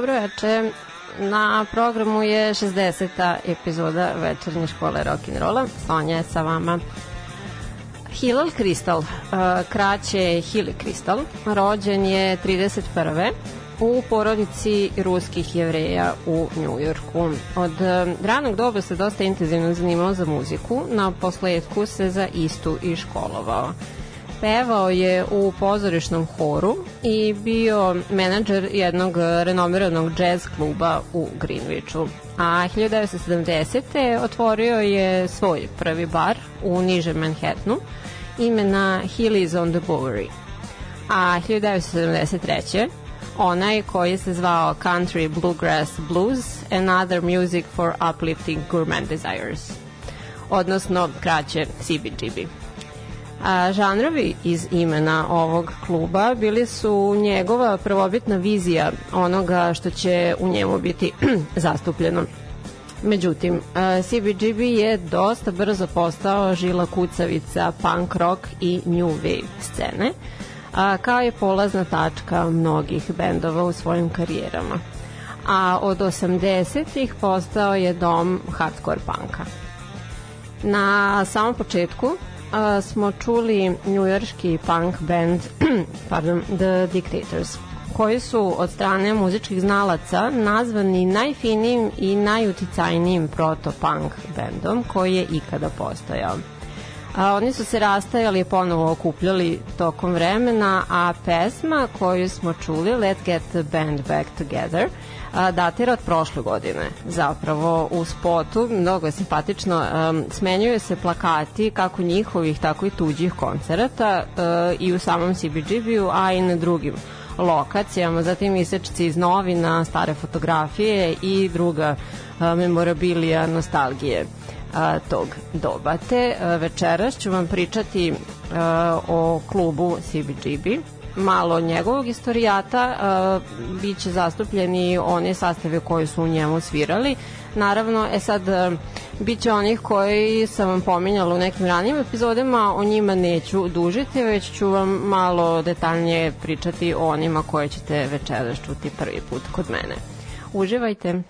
Dobro veče. Na programu je 60. epizoda večernje škole rock'n'rolla. Sonja je sa vama. Hilal Kristal, uh, kraće Hili Kristal, rođen je 31. u porodici ruskih jevreja u Njujorku. Od uh, ranog doba se dosta intenzivno zanimao za muziku, na posledku se za istu i školovao. Pevao je u pozorišnom horu i bio menadžer jednog renomiranog džez kluba u Greenwichu. A 1970. otvorio je svoj prvi bar u nižem Manhattanu imena Hilly's on the Bowery. A 1973. onaj koji se zvao Country Bluegrass Blues and Other Music for Uplifting Gourmet Desires odnosno kraće CBGB. A, žanrovi iz imena ovog kluba bili su njegova prvobitna vizija onoga što će u njemu biti zastupljeno. Međutim, CBGB je dosta brzo postao žila kucavica punk rock i new wave scene, a, kao je polazna tačka mnogih bendova u svojim karijerama. A od 80-ih postao je dom hardcore punka. Na samom početku uh, smo čuli njujorški punk band pardon, The Dictators koji su od strane muzičkih znalaca nazvani najfinijim i najuticajnijim proto-punk bendom koji je ikada postojao. A, oni su se rastajali i ponovo okupljali tokom vremena, a pesma koju smo čuli, Let's Get the Band Back Together, a, datira od prošle godine. Zapravo u spotu, mnogo je simpatično, um, smenjuju se plakati kako njihovih, tako i tuđih koncerata uh, i u samom CBGB-u, a i na drugim lokacijama, zatim isečci iz novina, stare fotografije i druga a, memorabilija nostalgije a, tog doba. Te a, večeras ću vam pričati a, o klubu CBGB, malo njegovog istorijata, uh, bit će zastupljeni one sastave koji su u njemu svirali. Naravno, e sad, uh, bit će onih koji sam vam pominjala u nekim ranijim epizodima, o njima neću dužiti, već ću vam malo detaljnije pričati o onima koje ćete večeras čuti prvi put kod mene. Uživajte!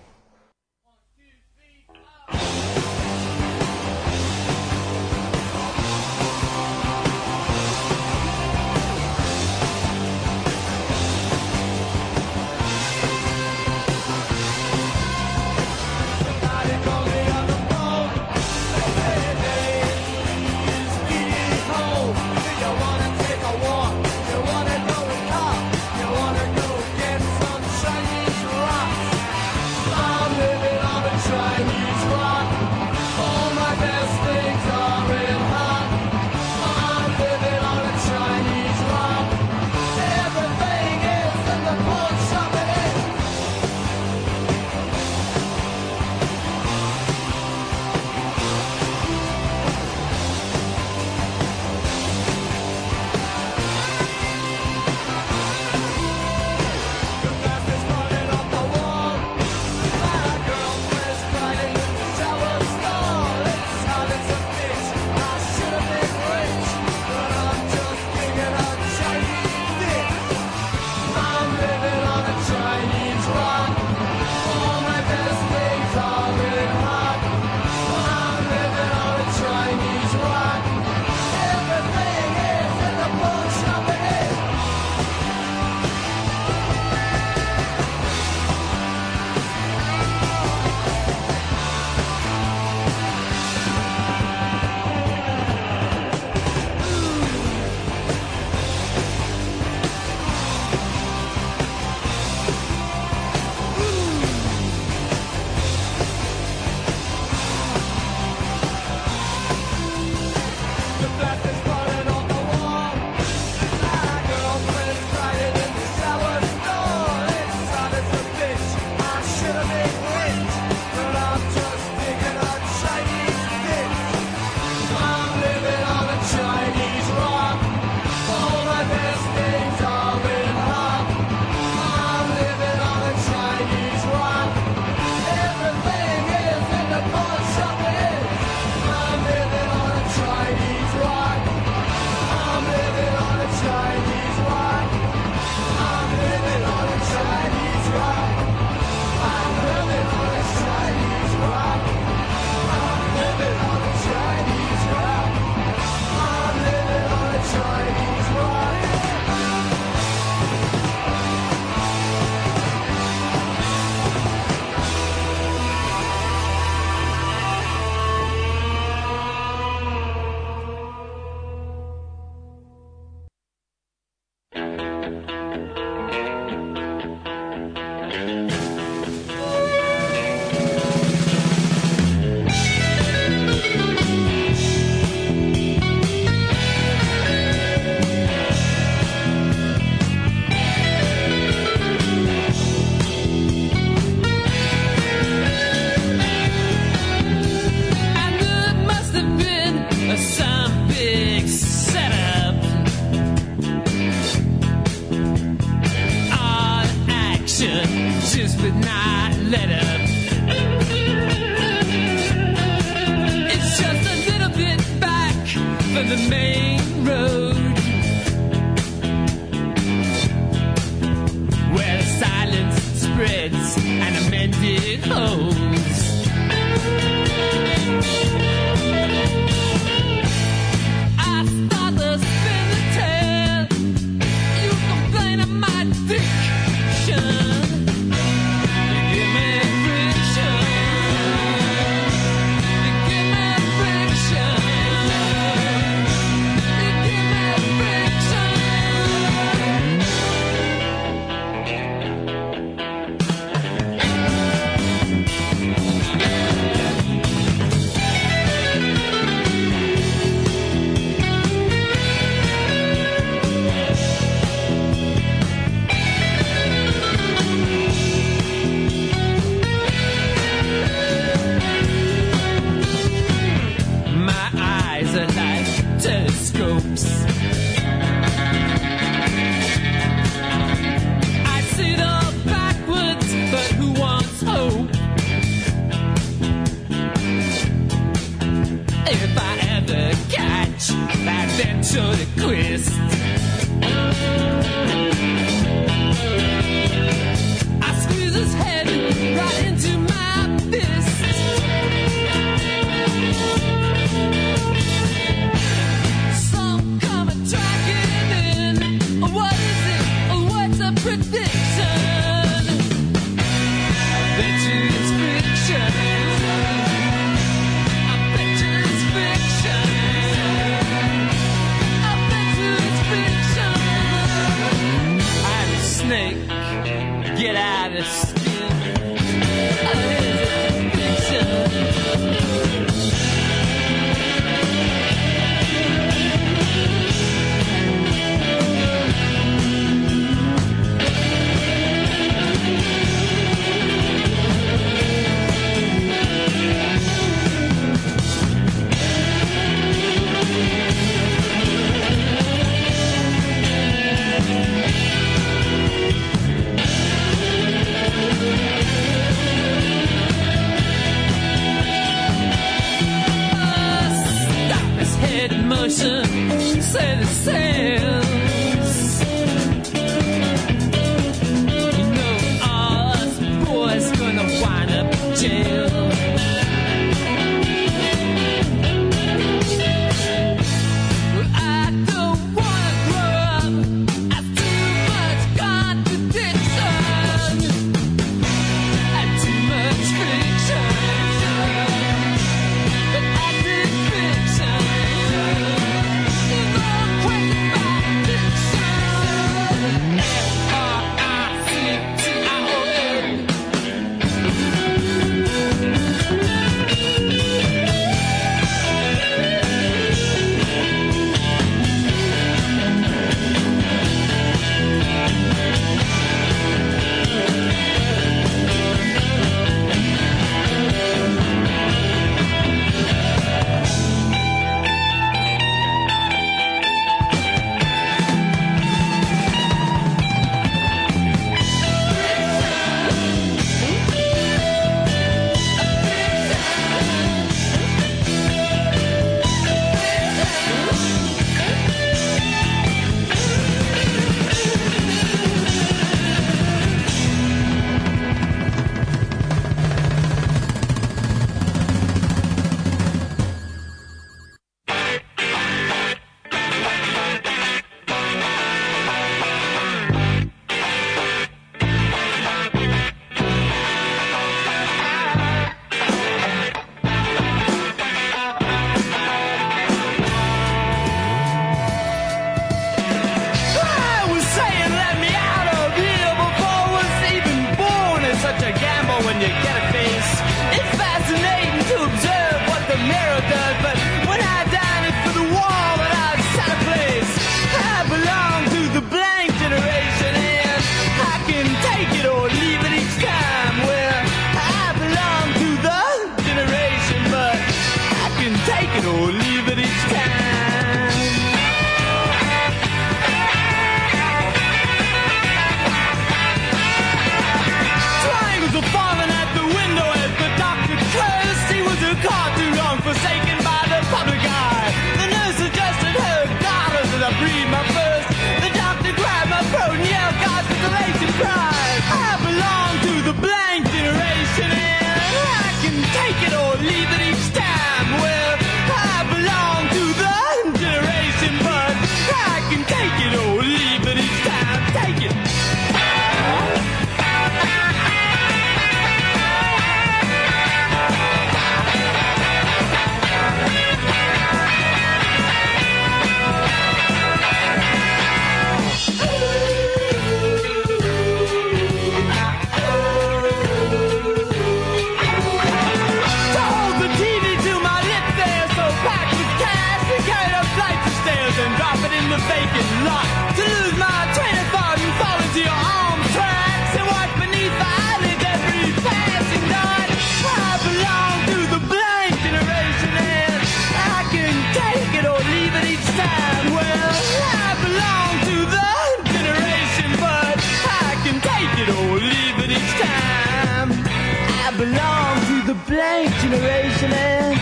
Generation and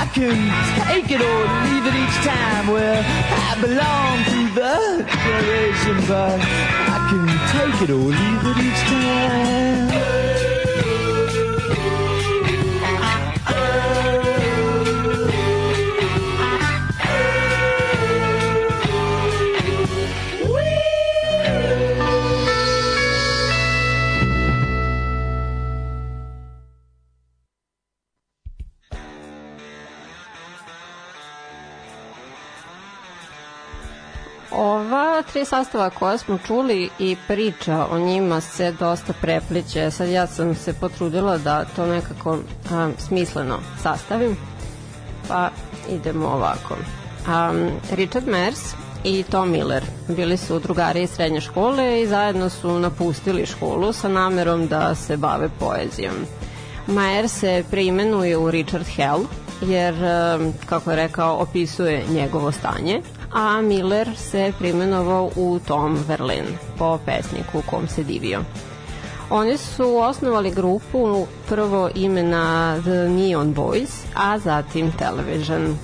I can take it or leave it each time. Well, I belong to the generation, but I can take it or leave it each time. Tri sastava koja smo čuli i priča o njima se dosta prepliče. Sad ja sam se potrudila da to nekako a, smisleno sastavim. Pa idemo ovako. Um, Richard Mers i Tom Miller bili su drugari iz srednje škole i zajedno su napustili školu sa namerom da se bave poezijom. Mayer se preimenuje u Richard Hell jer, kako je rekao, opisuje njegovo stanje, a Miller se preimenovao u Tom Verlaine po pesniku kom se divio. Oni su osnovali grupu prvo imena The Neon Boys, a zatim Television.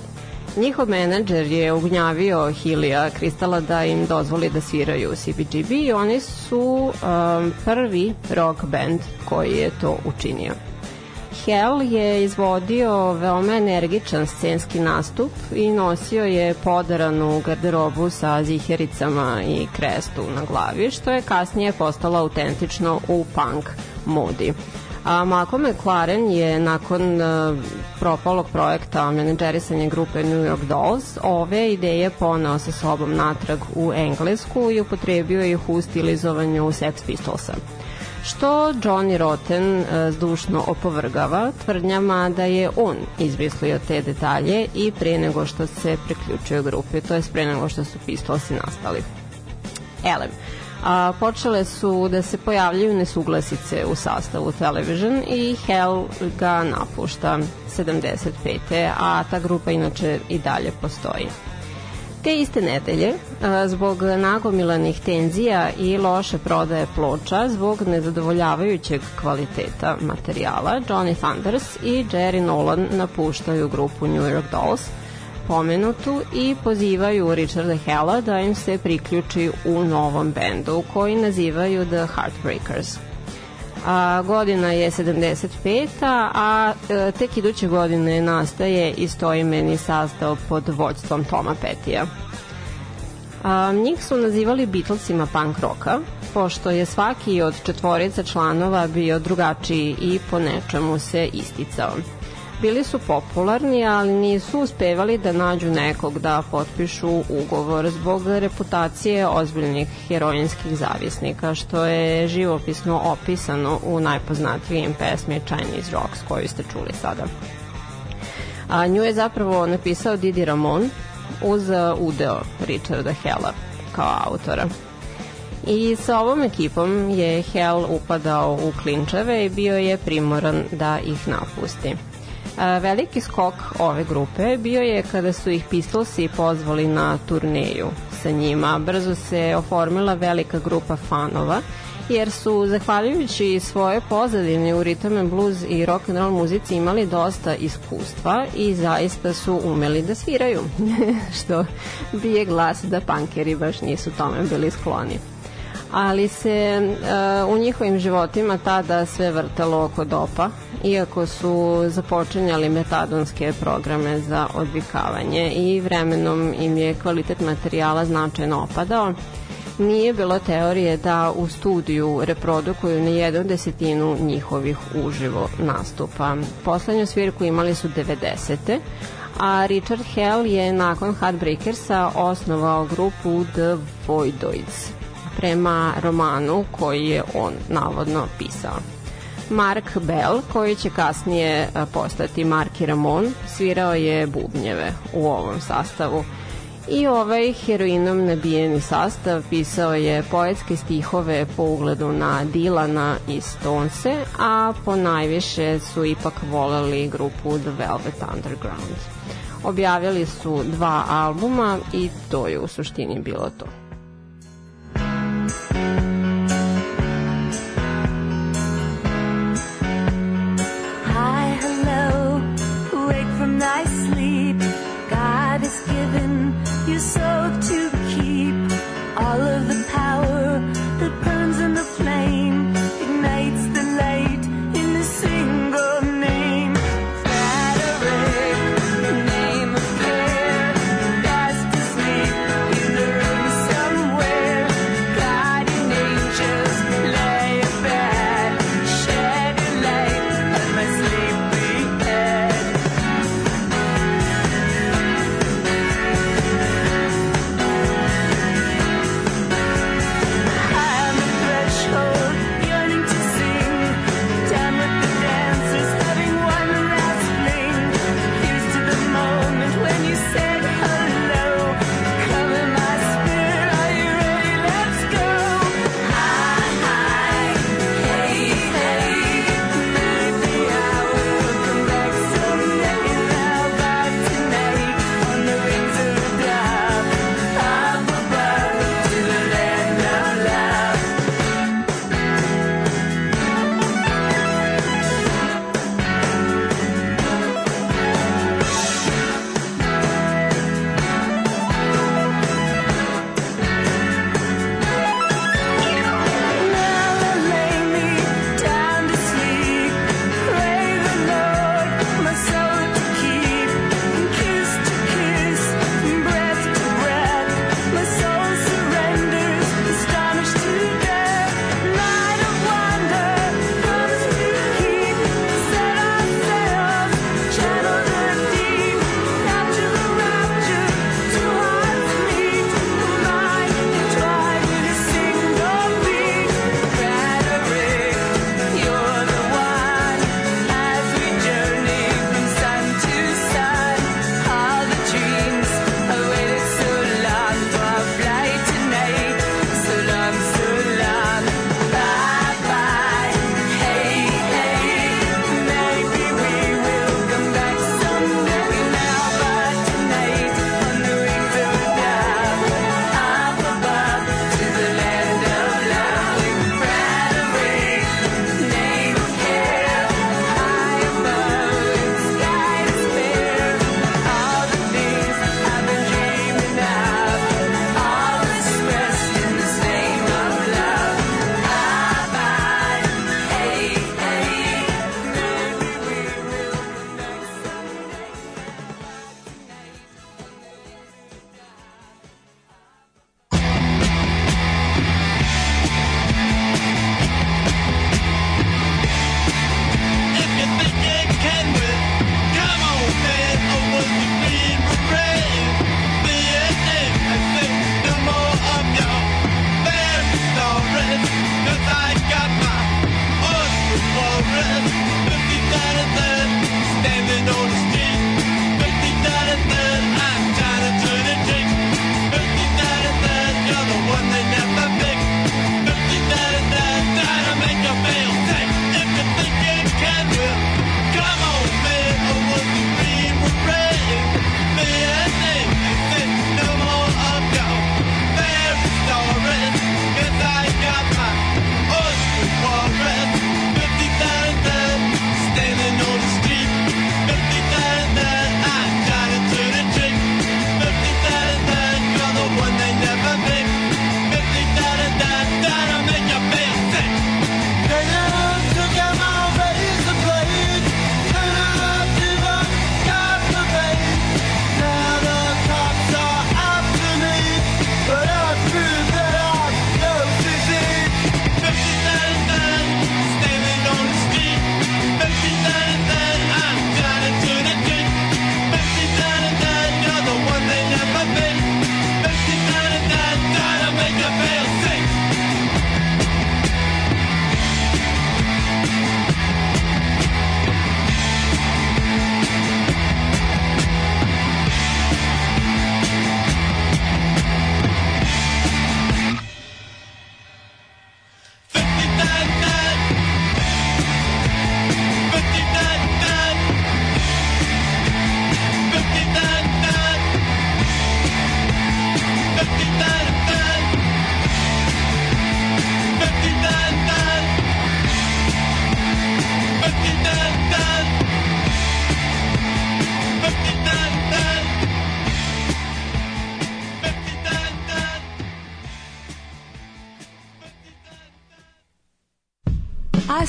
njihov menadžer je ugnjavio Hilija Kristala da im dozvoli da sviraju CBGB i oni su um, prvi rock band koji je to učinio. Hell je izvodio veoma energičan scenski nastup i nosio je podaranu garderobu sa zihericama i krestu na glavi, što je kasnije postalo autentično u punk modi. A Malcolm McLaren je nakon uh, propalog projekta menadžerisanja grupe New York Dolls ove ideje poneo sa sobom natrag u Englesku i upotrebio ih u stilizovanju Sex Pistolsa što Johnny Rotten uh, zdušno opovrgava tvrdnjama da je on izmislio te detalje i pre nego što se priključio grupi, to je pre nego što su Pistolsi nastali. Elem, a, počele su da se pojavljaju nesuglasice u sastavu Television i Hell ga napušta 75. a ta grupa inače i dalje postoji. Te iste nedelje, zbog nagomilanih tenzija i loše prodaje ploča, zbog nezadovoljavajućeg kvaliteta materijala, Johnny Thunders i Jerry Nolan napuštaju grupu New York Dolls – pomenutu i pozivaju Richarda Hella da im se priključi u novom bendu koji nazivaju The Heartbreakers. A, godina je 75. a e, tek iduće godine nastaje istoimeni sastav pod vođstvom Toma Petija. A, njih su nazivali Beatlesima punk roka, pošto je svaki od četvorica članova bio drugačiji i po nečemu se isticao bili su popularni, ali nisu uspevali da nađu nekog da potpišu ugovor zbog reputacije ozbiljnih heroinskih zavisnika, što je živopisno opisano u najpoznatijim pesmi Chinese Rocks koju ste čuli sada. A nju je zapravo napisao Didi Ramon uz udeo Richarda Hella kao autora. I sa ovom ekipom je Hell upadao u klinčeve i bio je primoran da ih napusti. Veliki skok ove grupe bio je kada su ih Pistolsi pozvali na turneju sa njima. Brzo se oformila velika grupa fanova jer su zahvaljujući svoje pozadine u ritam and blues i rock and roll muzici imali dosta iskustva i zaista su umeli da sviraju, što bije glas da pankeri baš nisu tome bili skloni ali se uh, u njihovim životima tada sve vrtalo oko dopa, iako su započinjali metadonske programe za odvikavanje i vremenom im je kvalitet materijala značajno opadao, nije bilo teorije da u studiju reprodukuju na jednu desetinu njihovih uživo nastupa. Poslednju svirku imali su 90. a Richard Hell je nakon Heartbreakersa osnovao grupu The Voidoids prema romanu koji je on navodno pisao. Mark Bell, koji će kasnije postati Marki Ramon, svirao je bubnjeve u ovom sastavu. I ovaj heroinom nabijeni sastav pisao je poetske stihove po ugledu na Dilana i Stonese, a po najviše su ipak voleli grupu The Velvet Underground. Objavili su dva albuma i to je u suštini bilo to.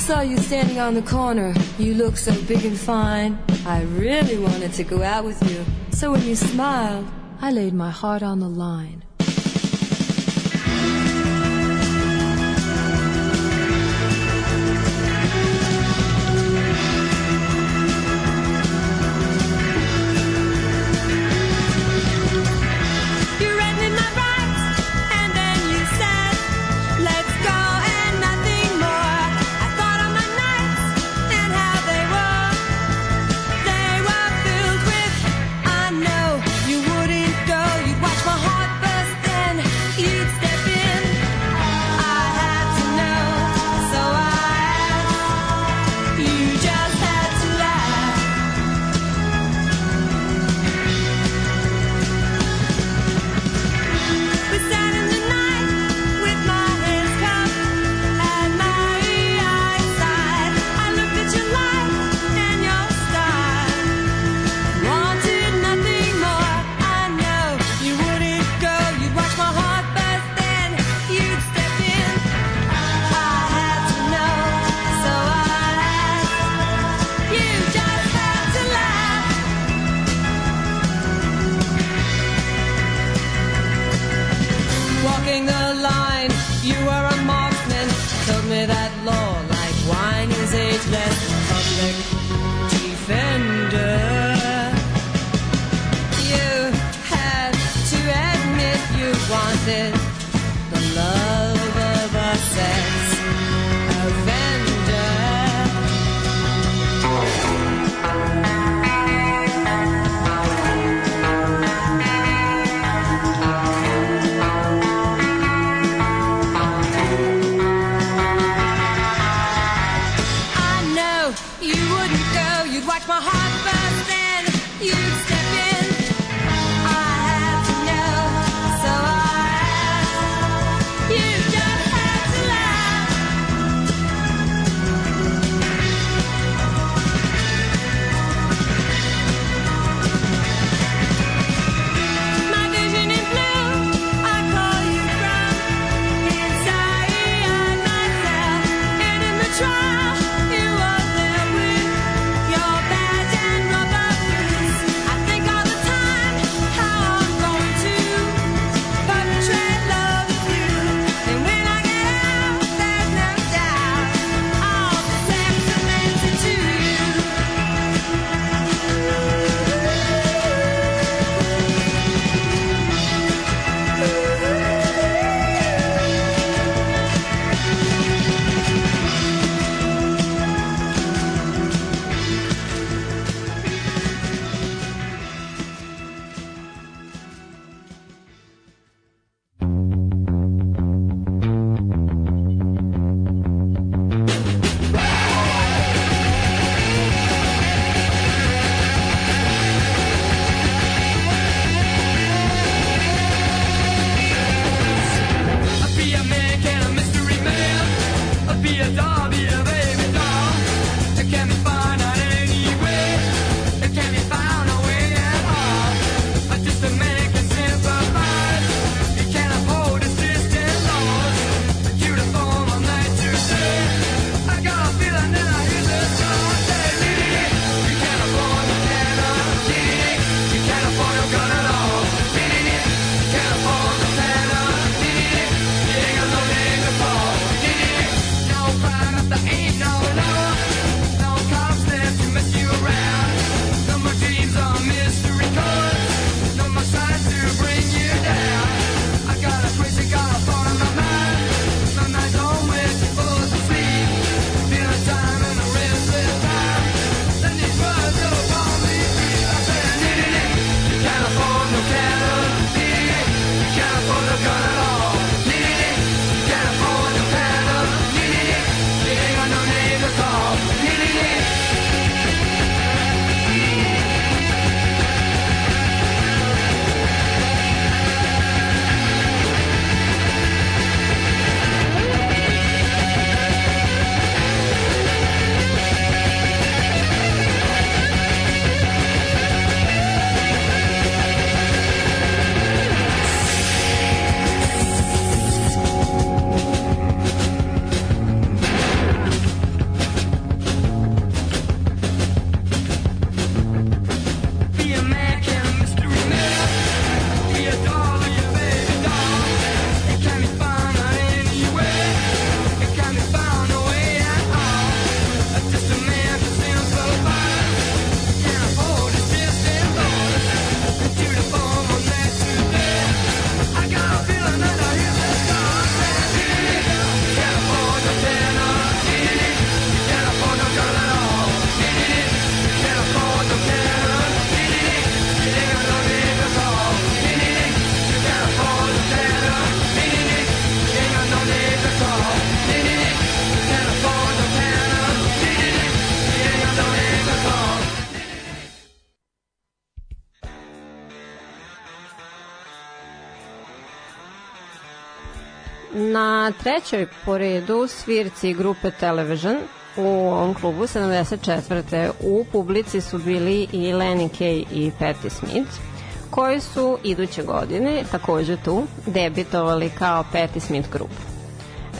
saw you standing on the corner. You looked so big and fine. I really wanted to go out with you. So when you smiled, I laid my heart on the line. Trećoj po redu svirci grupe Television u ovom klubu 74. u publici su bili i Lenny Kay i Patti Smith koji su iduće godine takođe tu debitovali kao Patti Smith Group.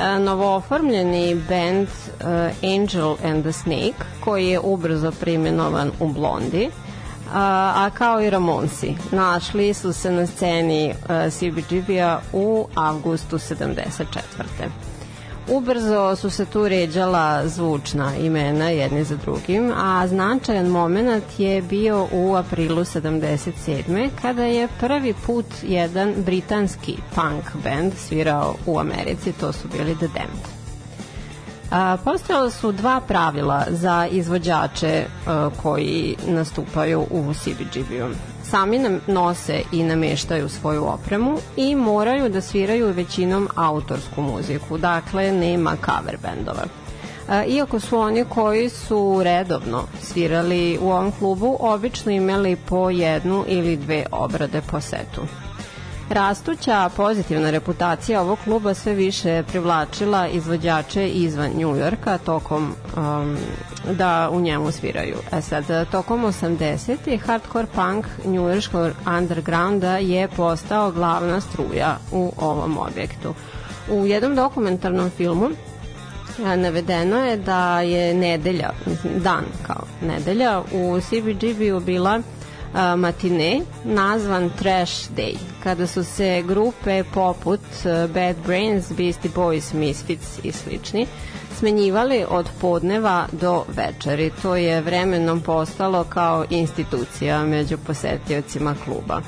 E, Novooformljeni band uh, Angel and the Snake koji je ubrzo primjenovan u Blondi a, a kao i Ramonsi našli su se na sceni uh, CBGB-a u avgustu 74. Ubrzo su se tu ređala zvučna imena jedni za drugim, a značajan moment je bio u aprilu 77. kada je prvi put jedan britanski punk band svirao u Americi, to su bili The Damned. A, postojala su dva pravila za izvođače a, koji nastupaju u CBGB-u. Sami nam nose i nameštaju svoju opremu i moraju da sviraju većinom autorsku muziku, dakle nema cover bendova. A, Iako su oni koji su redovno svirali u ovom klubu, obično imali po jednu ili dve obrade po setu. Rastuća pozitivna reputacija ovog kluba sve više privlačila izvođače izvan Njujorka tokom um, da u njemu sviraju. E sad, tokom 80. hardcore punk njujorskog undergrounda je postao glavna struja u ovom objektu. U jednom dokumentarnom filmu navedeno je da je nedelja, dan kao nedelja, u CBGB-u bila matine nazvan Trash Day, kada su se grupe poput Bad Brains, Beastie Boys, Misfits i slični smenjivali od podneva do večeri. To je vremenom postalo kao institucija među posetiocima kluba.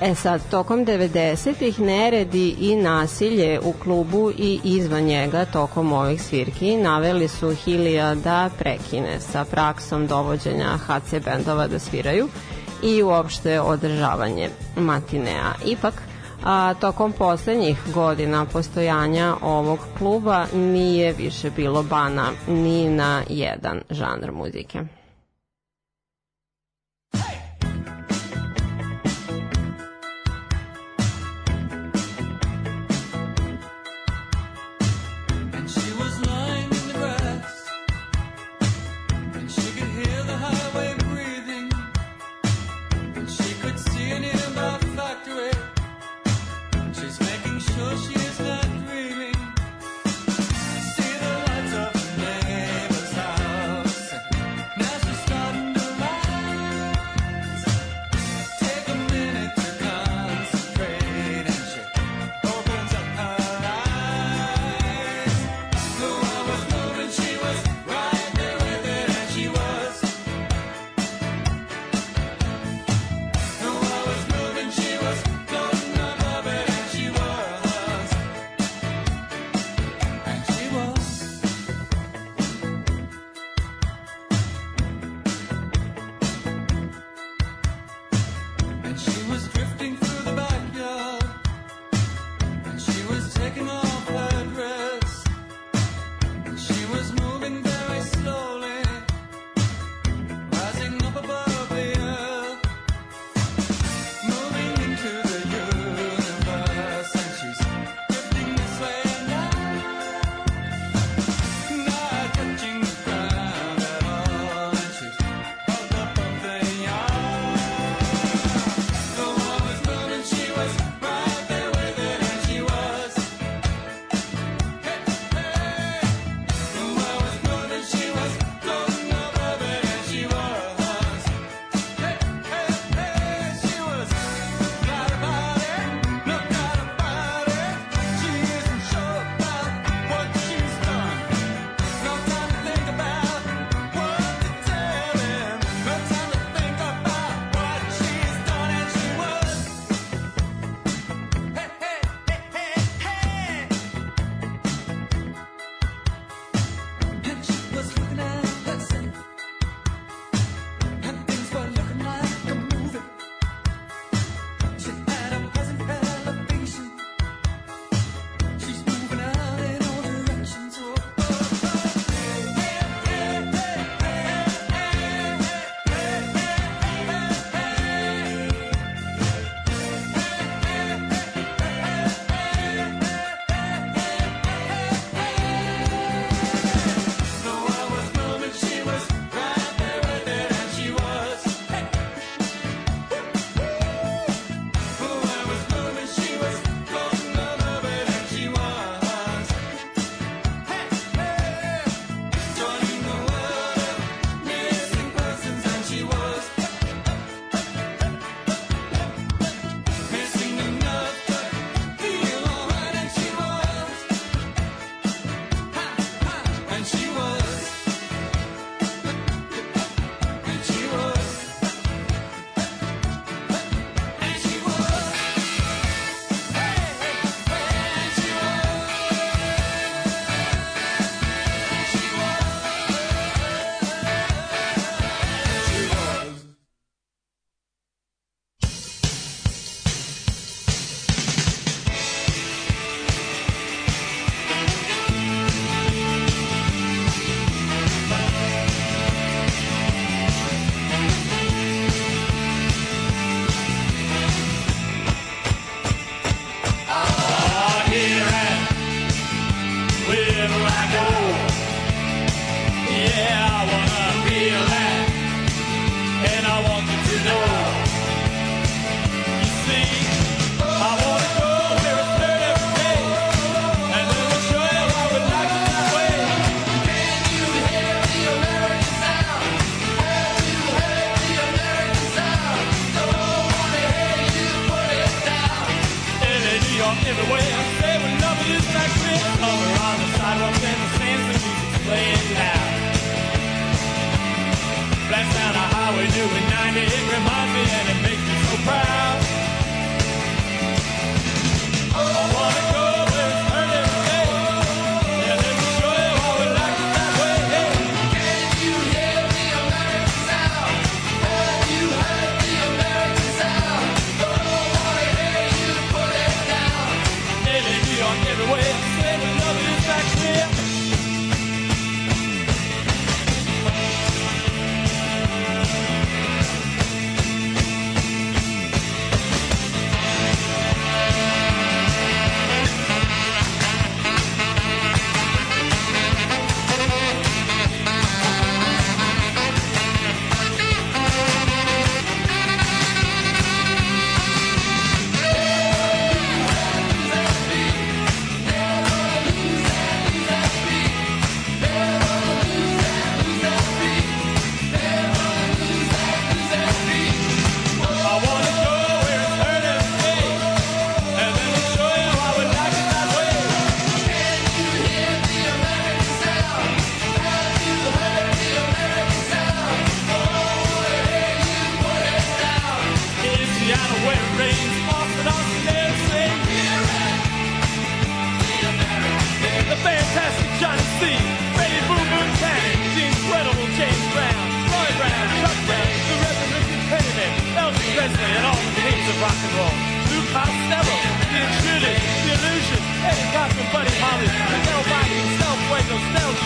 E sad, tokom 90-ih neredi i nasilje u klubu i izvan njega tokom ovih svirki naveli su Hilija da prekine sa praksom dovođenja HC bendova da sviraju i uopšte održavanje matinea. Ipak, a tokom poslednjih godina postojanja ovog kluba nije više bilo bana ni na jedan žanr muzike.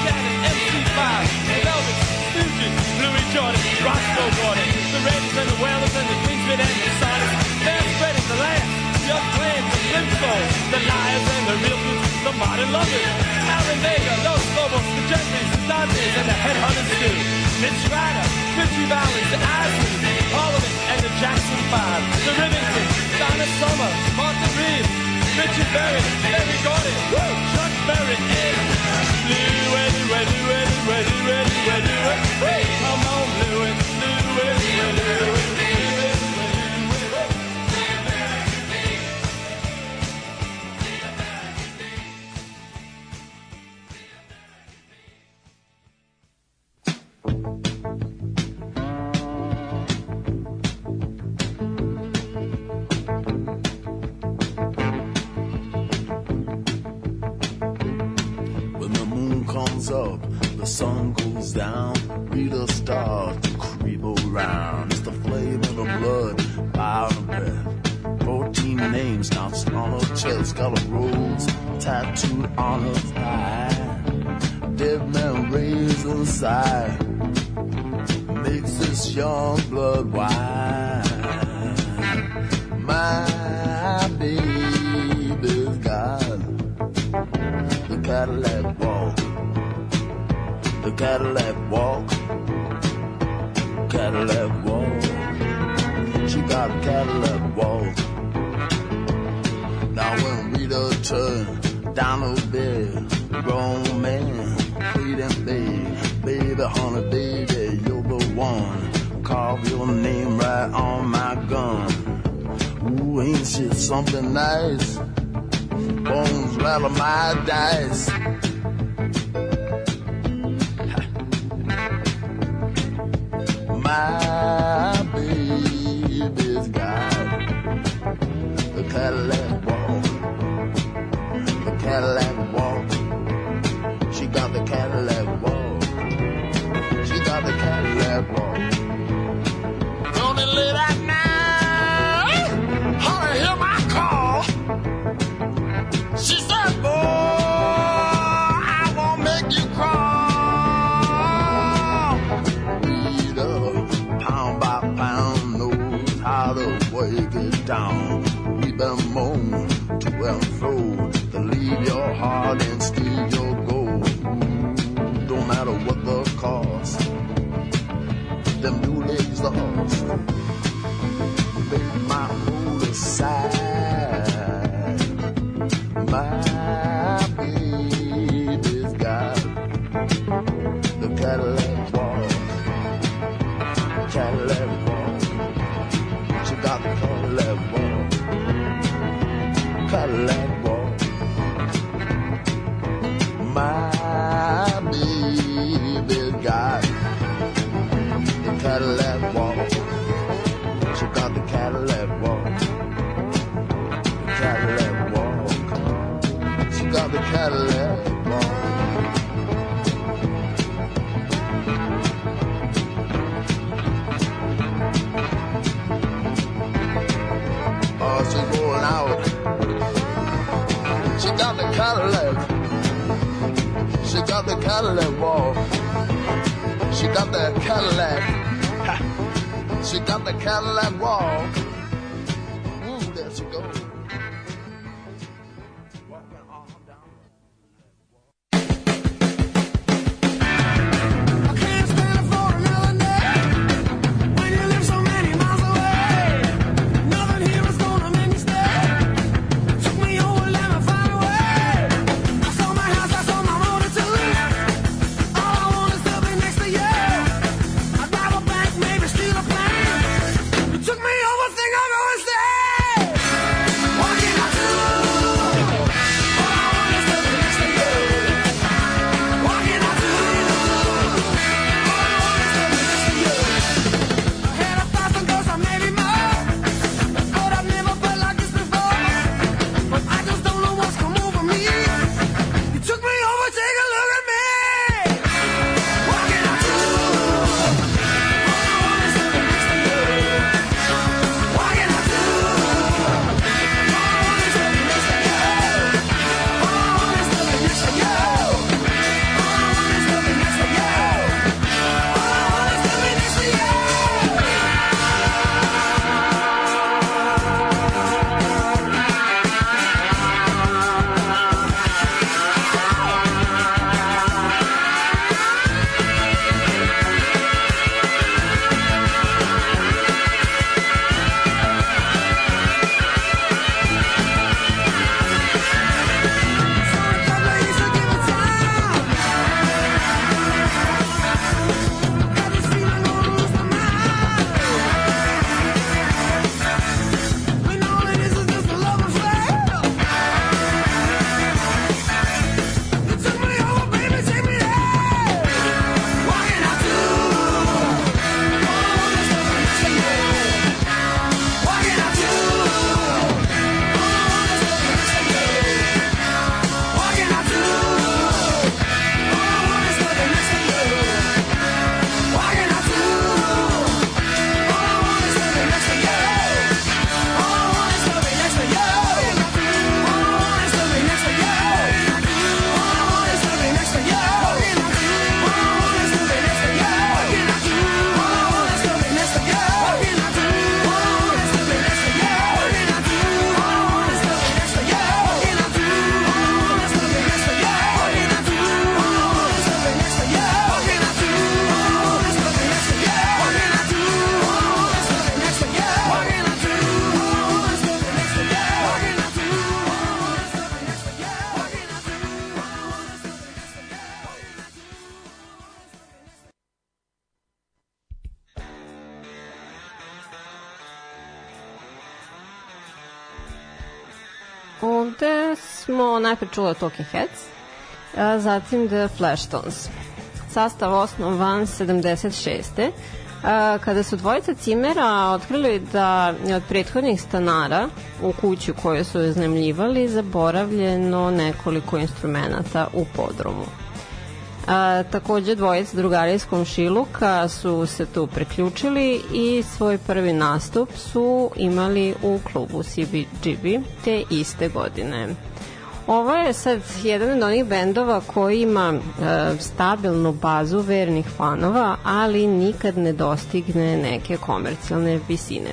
Shannon, MC5, Louis Jordan, Roscoe Gordon, the Reds the the Kingsmen and the Sonics. They're spreading the land, the the Liars and the Vega, Los Lobos, the the Dodgers, and the Headhunters too. The Parliament and the Jackson Five, the Rivington, Donna Summer, Martha Reeves, Richard Berry, everybody, Woo! Chuck Berry, hey. Louis, Louis, Louis, Louis, Louis, Louis, Louis, hey, come on, Louis, Louis, Louis, Louis. Smo najpre čuli Talking Heads, a zatim The Flashtones. Sastav osnovan 76. A, kada su dvojica cimera otkrili da je od prethodnih stanara u kuću koju su iznemljivali zaboravljeno nekoliko instrumenta u podrumu. A, takođe dvojica drugara iz komšiluka su se tu preključili i svoj prvi nastup su imali u klubu CBGB te iste godine. Ovo je sad jedan od onih bendova koji ima e, stabilnu bazu vernih fanova, ali nikad ne dostigne neke komercijalne visine.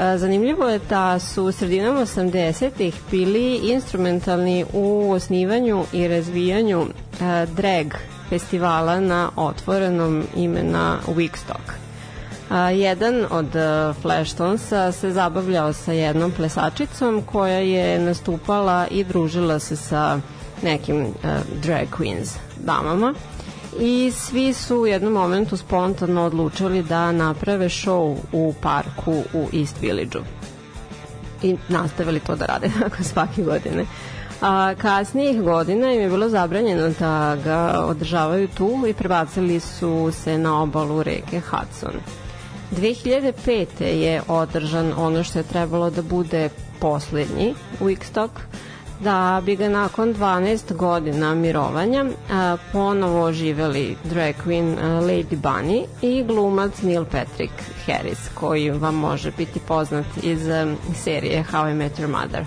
E, Zanimljivo je da su sredinom 80-ih bili instrumentalni u osnivanju i razvijanju e, drag festivala na otvorenom imena Wigstock. A, jedan od uh, Flashtonesa se zabavljao sa jednom plesačicom koja je nastupala i družila se sa nekim uh, drag queens damama i svi su u jednom momentu spontano odlučili da naprave show u parku u East Village-u i nastavili to da rade nakon svake godine. A kasnijih godina im je bilo zabranjeno da ga održavaju tu i prebacili su se na obalu reke Hudson. 2005. je održan ono što je trebalo da bude poslednji Wickstock, da bi ga nakon 12 godina mirovanja a, ponovo oživeli drag queen a, Lady Bunny i glumac Neil Patrick Harris koji vam može biti poznat iz a, serije How I Met Your Mother.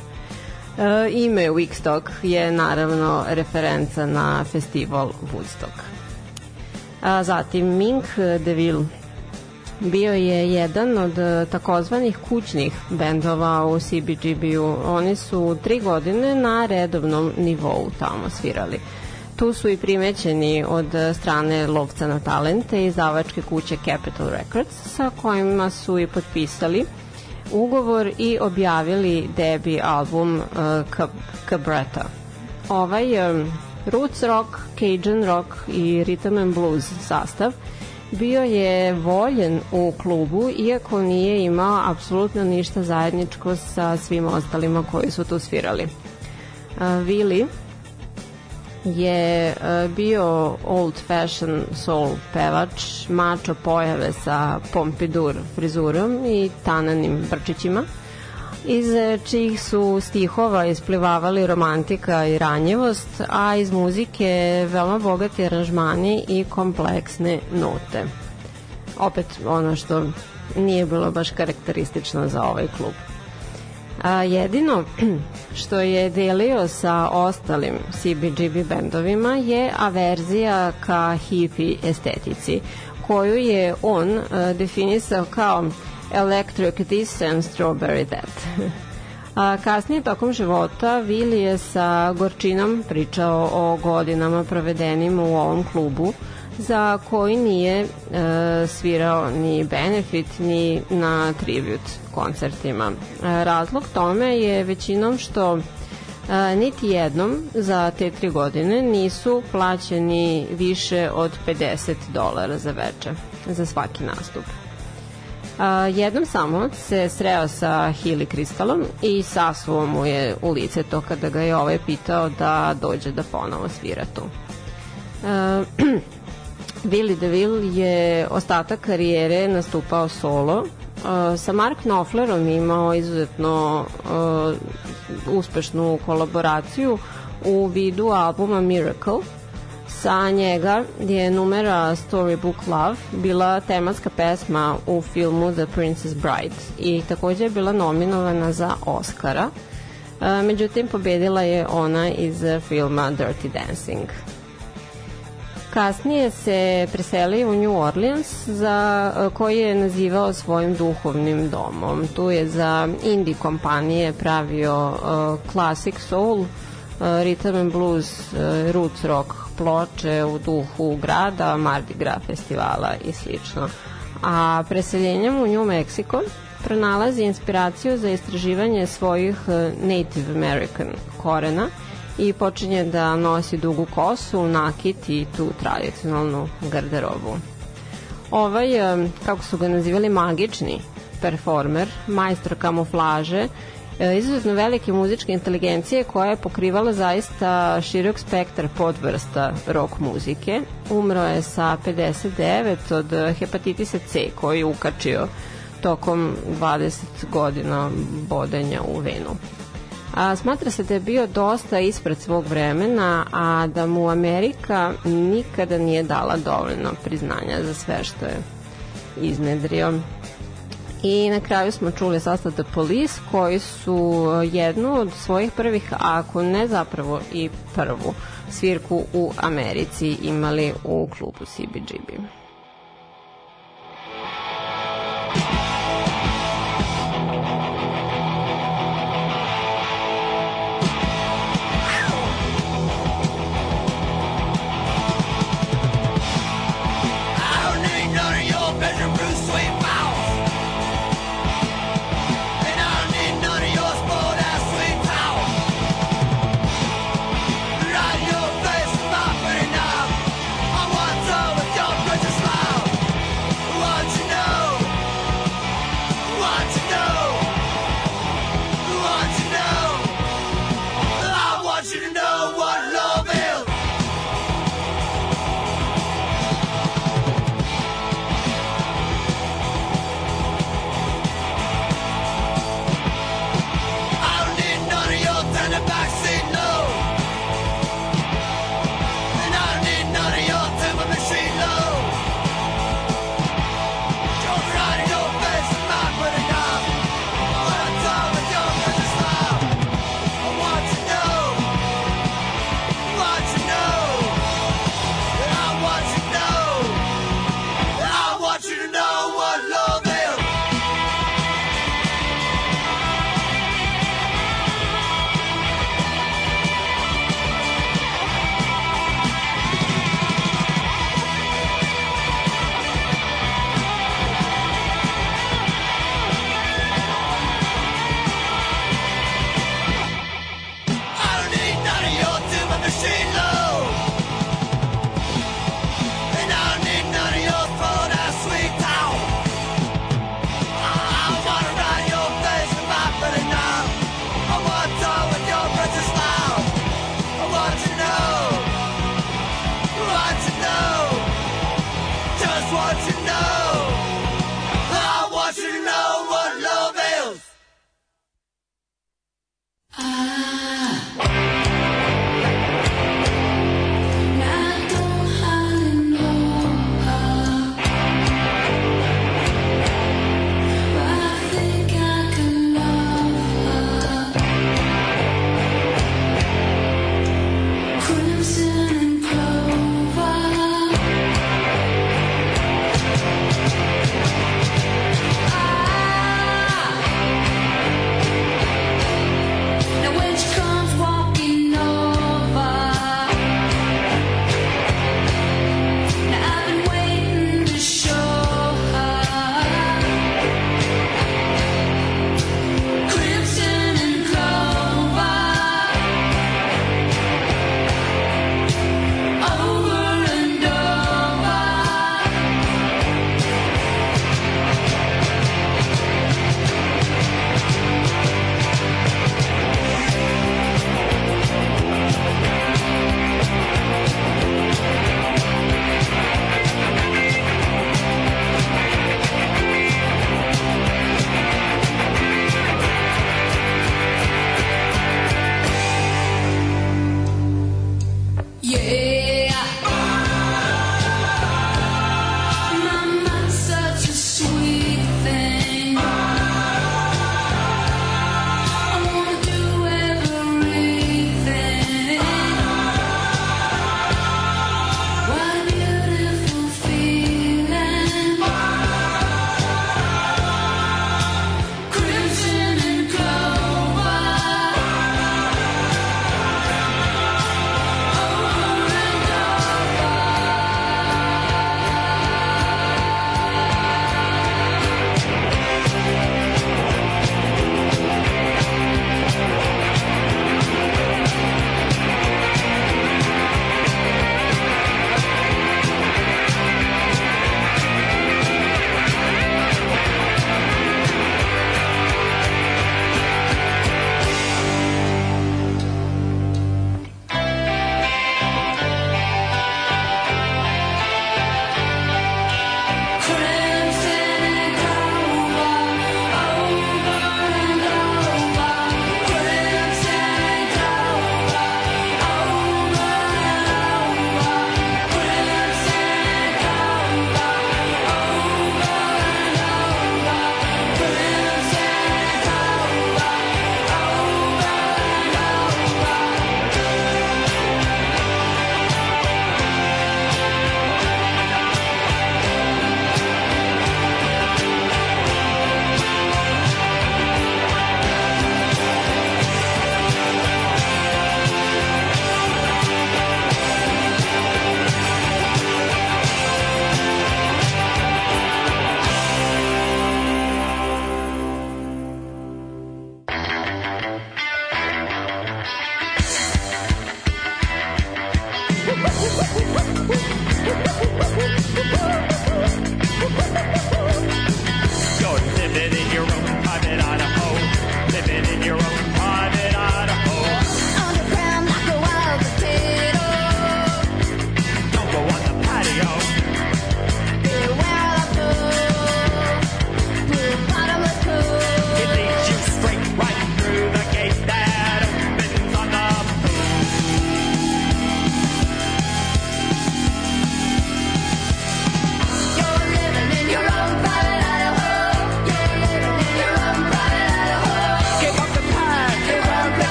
E, ime Wickstock je naravno referenca na festival Woodstock. A, zatim Mink DeVille bio je jedan od e, takozvanih kućnih bendova u CBGB-u. Oni su tri godine na redovnom nivou tamo svirali. Tu su i primećeni od strane lovca na talente i izdavačke kuće Capitol Records sa kojima su i potpisali ugovor i objavili debi album uh, Cabretta. Ovaj um, roots rock, cajun rock i rhythm and blues sastav bio je voljen u klubu iako nije imao apsolutno ništa zajedničko sa svim ostalima koji su tu svirali. Willi je bio old fashion soul pevač, mačo pojave sa pompidur frizurom i tananim brčićima iz čijih su stihova isplivavali romantika i ranjivost, a iz muzike veoma bogati aranžmani i kompleksne note. Opet ono što nije bilo baš karakteristično za ovaj klub. A, jedino što je delio sa ostalim CBGB bendovima je averzija ka hippie estetici, koju je on definisao kao electric this and strawberry that. A kasnije tokom života Willi je sa gorčinom pričao o godinama provedenim u ovom klubu, za koji nije e, svirao ni benefit ni na tribute koncertima. E, razlog tome je većinom što e, niti jednom za te tri godine nisu plaćeni više od 50 dolara za veče za svaki nastup. A, jednom samo se sreo sa Hili Kristalom i sasuo mu je u lice to kada ga je ovaj pitao da dođe da ponovo svira tu. A, Billy DeVille je ostatak karijere nastupao solo. Uh, sa Mark Knopflerom imao izuzetno uh, uspešnu kolaboraciju u vidu albuma Miracle. Sa njega je numera Storybook Love bila tematska pesma u filmu The Princess Bride i takođe je bila nominovana za Oscara. Uh, međutim, pobedila je ona iz filma Dirty Dancing. Kasnije se preselio u New Orleans za e, koji je nazivao svojim duhovnim domom. Tu je za indie kompanije pravio uh, classic soul, uh, rhythm and blues, uh, roots rock ploče u duhu grada, Mardi Gras festivala i slično. A preseljenjem u New Mexico pronalazi inspiraciju za istraživanje svojih Native American korena – i počinje da nosi dugu kosu, nakit i tu tradicionalnu garderobu. Ovaj, kako su ga nazivali, magični performer, majstor kamuflaže, e, izuzetno velike muzičke inteligencije koja je pokrivala zaista širok spektar podvrsta rock muzike. Umro je sa 59 od hepatitisa C koji je ukačio tokom 20 godina bodenja u venu. A, smatra se da je bio dosta ispred svog vremena, a da mu Amerika nikada nije dala dovoljno priznanja za sve što je iznedrio. I na kraju smo čuli sastav The Police koji su jednu od svojih prvih, ako ne zapravo i prvu svirku u Americi imali u klubu CBGB.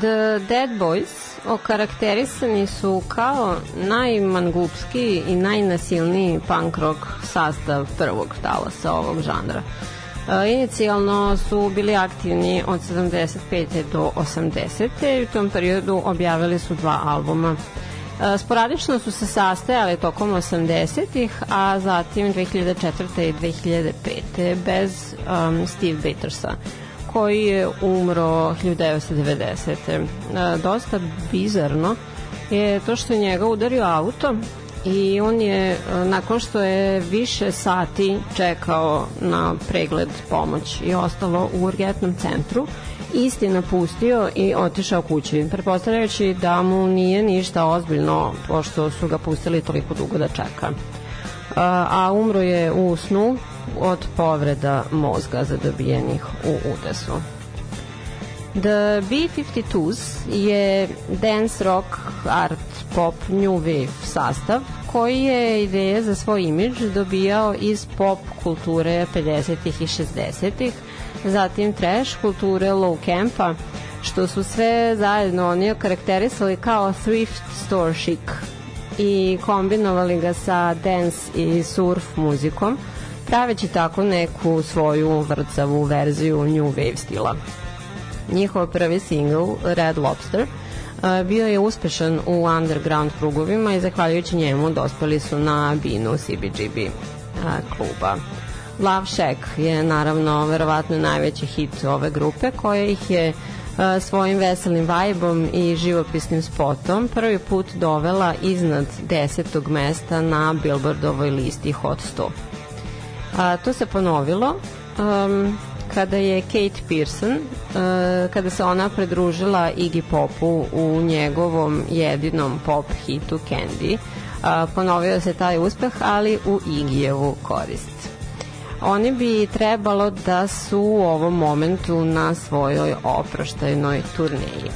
The Dead Boys okarakterisani su kao najmangupskiji i najnasilniji punk rock sastav prvog talasa ovog žanra. E, Inicijalno su bili aktivni od 75. do 80. i u tom periodu objavili su dva albuma. E, Sporadično su se sastajali tokom 80-ih, a zatim 2004. i 2005. bez um, Steve Battersa koji je umro 1990. E, dosta bizarno je to što je njega udario auto i on je e, nakon što je više sati čekao na pregled pomoć i ostalo u urgentnom centru isti napustio i otišao kući pretpostavljajući da mu nije ništa ozbiljno pošto su ga pustili toliko dugo da čeka a, a umro je u snu od povreda mozga zadobijenih u udesu. The B-52s je dance rock, art, pop, new wave sastav koji je ideje za svoj imidž dobijao iz pop kulture 50-ih i 60-ih, zatim trash kulture low campa, što su sve zajedno oni karakterisali kao thrift store chic i kombinovali ga sa dance i surf muzikom, praveći tako neku svoju vrcavu verziju new wave stila. Njihov prvi single, Red Lobster, bio je uspešan u underground krugovima i zahvaljujući njemu dospeli su na binu CBGB kluba. Love Shack je naravno verovatno najveći hit ove grupe koja ih je svojim veselim vajbom i živopisnim spotom prvi put dovela iznad desetog mesta na Billboardovoj listi Hot 100. A, to se ponovilo um, kada je Kate Pearson, uh, kada se ona pridružila Iggy Popu u njegovom jedinom pop hitu Candy. Uh, ponovio se taj uspeh, ali u Iggyjevu korist. Oni bi trebalo da su u ovom momentu na svojoj oproštajnoj turneji.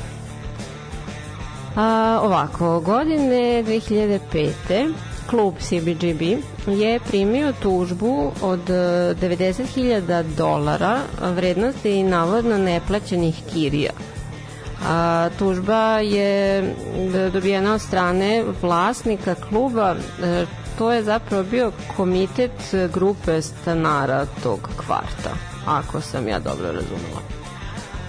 A, ovako, godine 2005 klub CBGB je primio tužbu od 90.000 dolara vrednosti navodno neplaćenih kirija. A, tužba je dobijena od strane vlasnika kluba e, to je zapravo bio komitet grupe stanara tog kvarta ako sam ja dobro razumela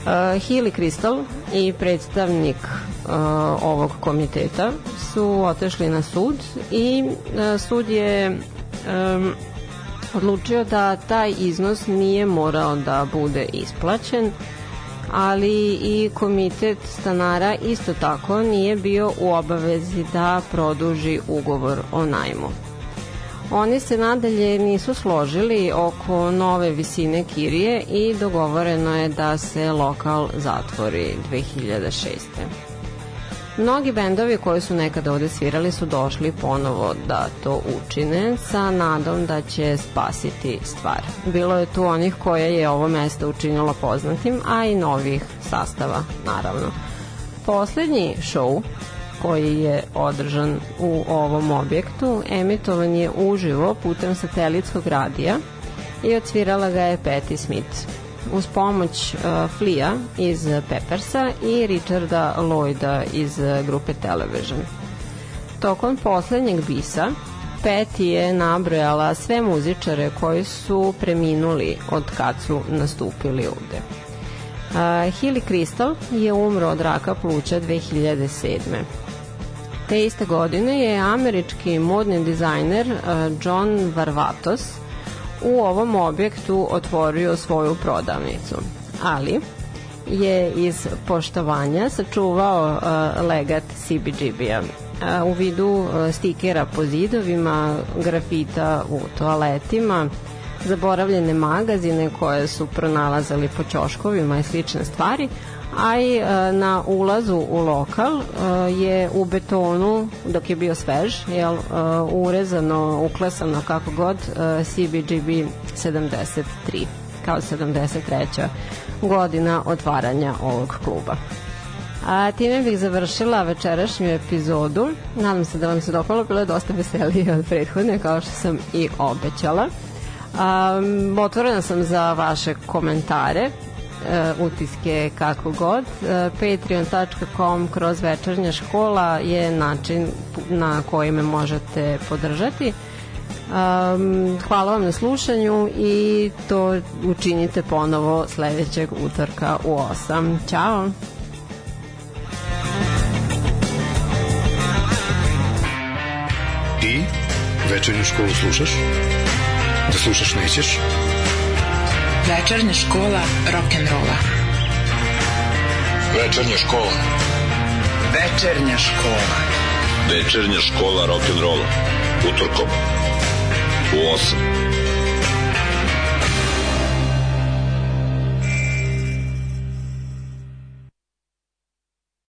Uh, Healy Crystal i predstavnik uh, ovog komiteta su otešli na sud i uh, sud je um, odlučio da taj iznos nije morao da bude isplaćen ali i komitet stanara isto tako nije bio u obavezi da produži ugovor o najmu. Oni se nadalje nisu složili oko nove visine kirije i dogovoreno je da se lokal zatvori 2006. Mnogi bendovi koji su nekada ovde svirali su došli ponovo da to učine sa nadom da će spasiti stvar. Bilo je tu onih koje je ovo mesto učinilo poznatim, a i novih sastava, naravno. Poslednji show koji je održan u ovom objektu emitovan je uživo putem satelitskog radija i odsvirala ga je Patti Smith uz pomoć uh, Flea iz Peppersa i Richarda Lloyda iz uh, grupe Television. Tokom poslednjeg bisa Patti je nabrojala sve muzičare koji su preminuli od kad su nastupili ovde. Uh, Hilly Crystal je umro od raka pluća 2007. Te iste godine je američki modni dizajner uh, John Varvatos u ovom objektu otvorio svoju prodavnicu. Ali je iz poštovanja sačuvao uh, legat CBGB-a uh, u vidu stikera po zidovima, grafita u toaletima, zaboravljene magazine koje su pronalazali po ćoškovima i slične stvari, a i e, na ulazu u lokal e, je u betonu, dok je bio svež, jel, e, urezano, uklesano kako god, CBGB 73, kao 73. godina otvaranja ovog kluba. A time bih završila večerašnju epizodu. Nadam se da vam se dopalo, bilo je dosta veselije od prethodne, kao što sam i obećala. Um, otvorena sam za vaše komentare e, utiske kako god. E, Patreon.com kroz večernja škola je način na koji me možete podržati. Um, hvala vam na slušanju i to učinite ponovo sledećeg utorka u 8. Ćao! Ti večernju školu slušaš? Da slušaš nećeš? Večernja škola rock'n'rolla. Večernja škola. Večernja škola. Večernja škola rock'n'rolla. Utorkom. U 8.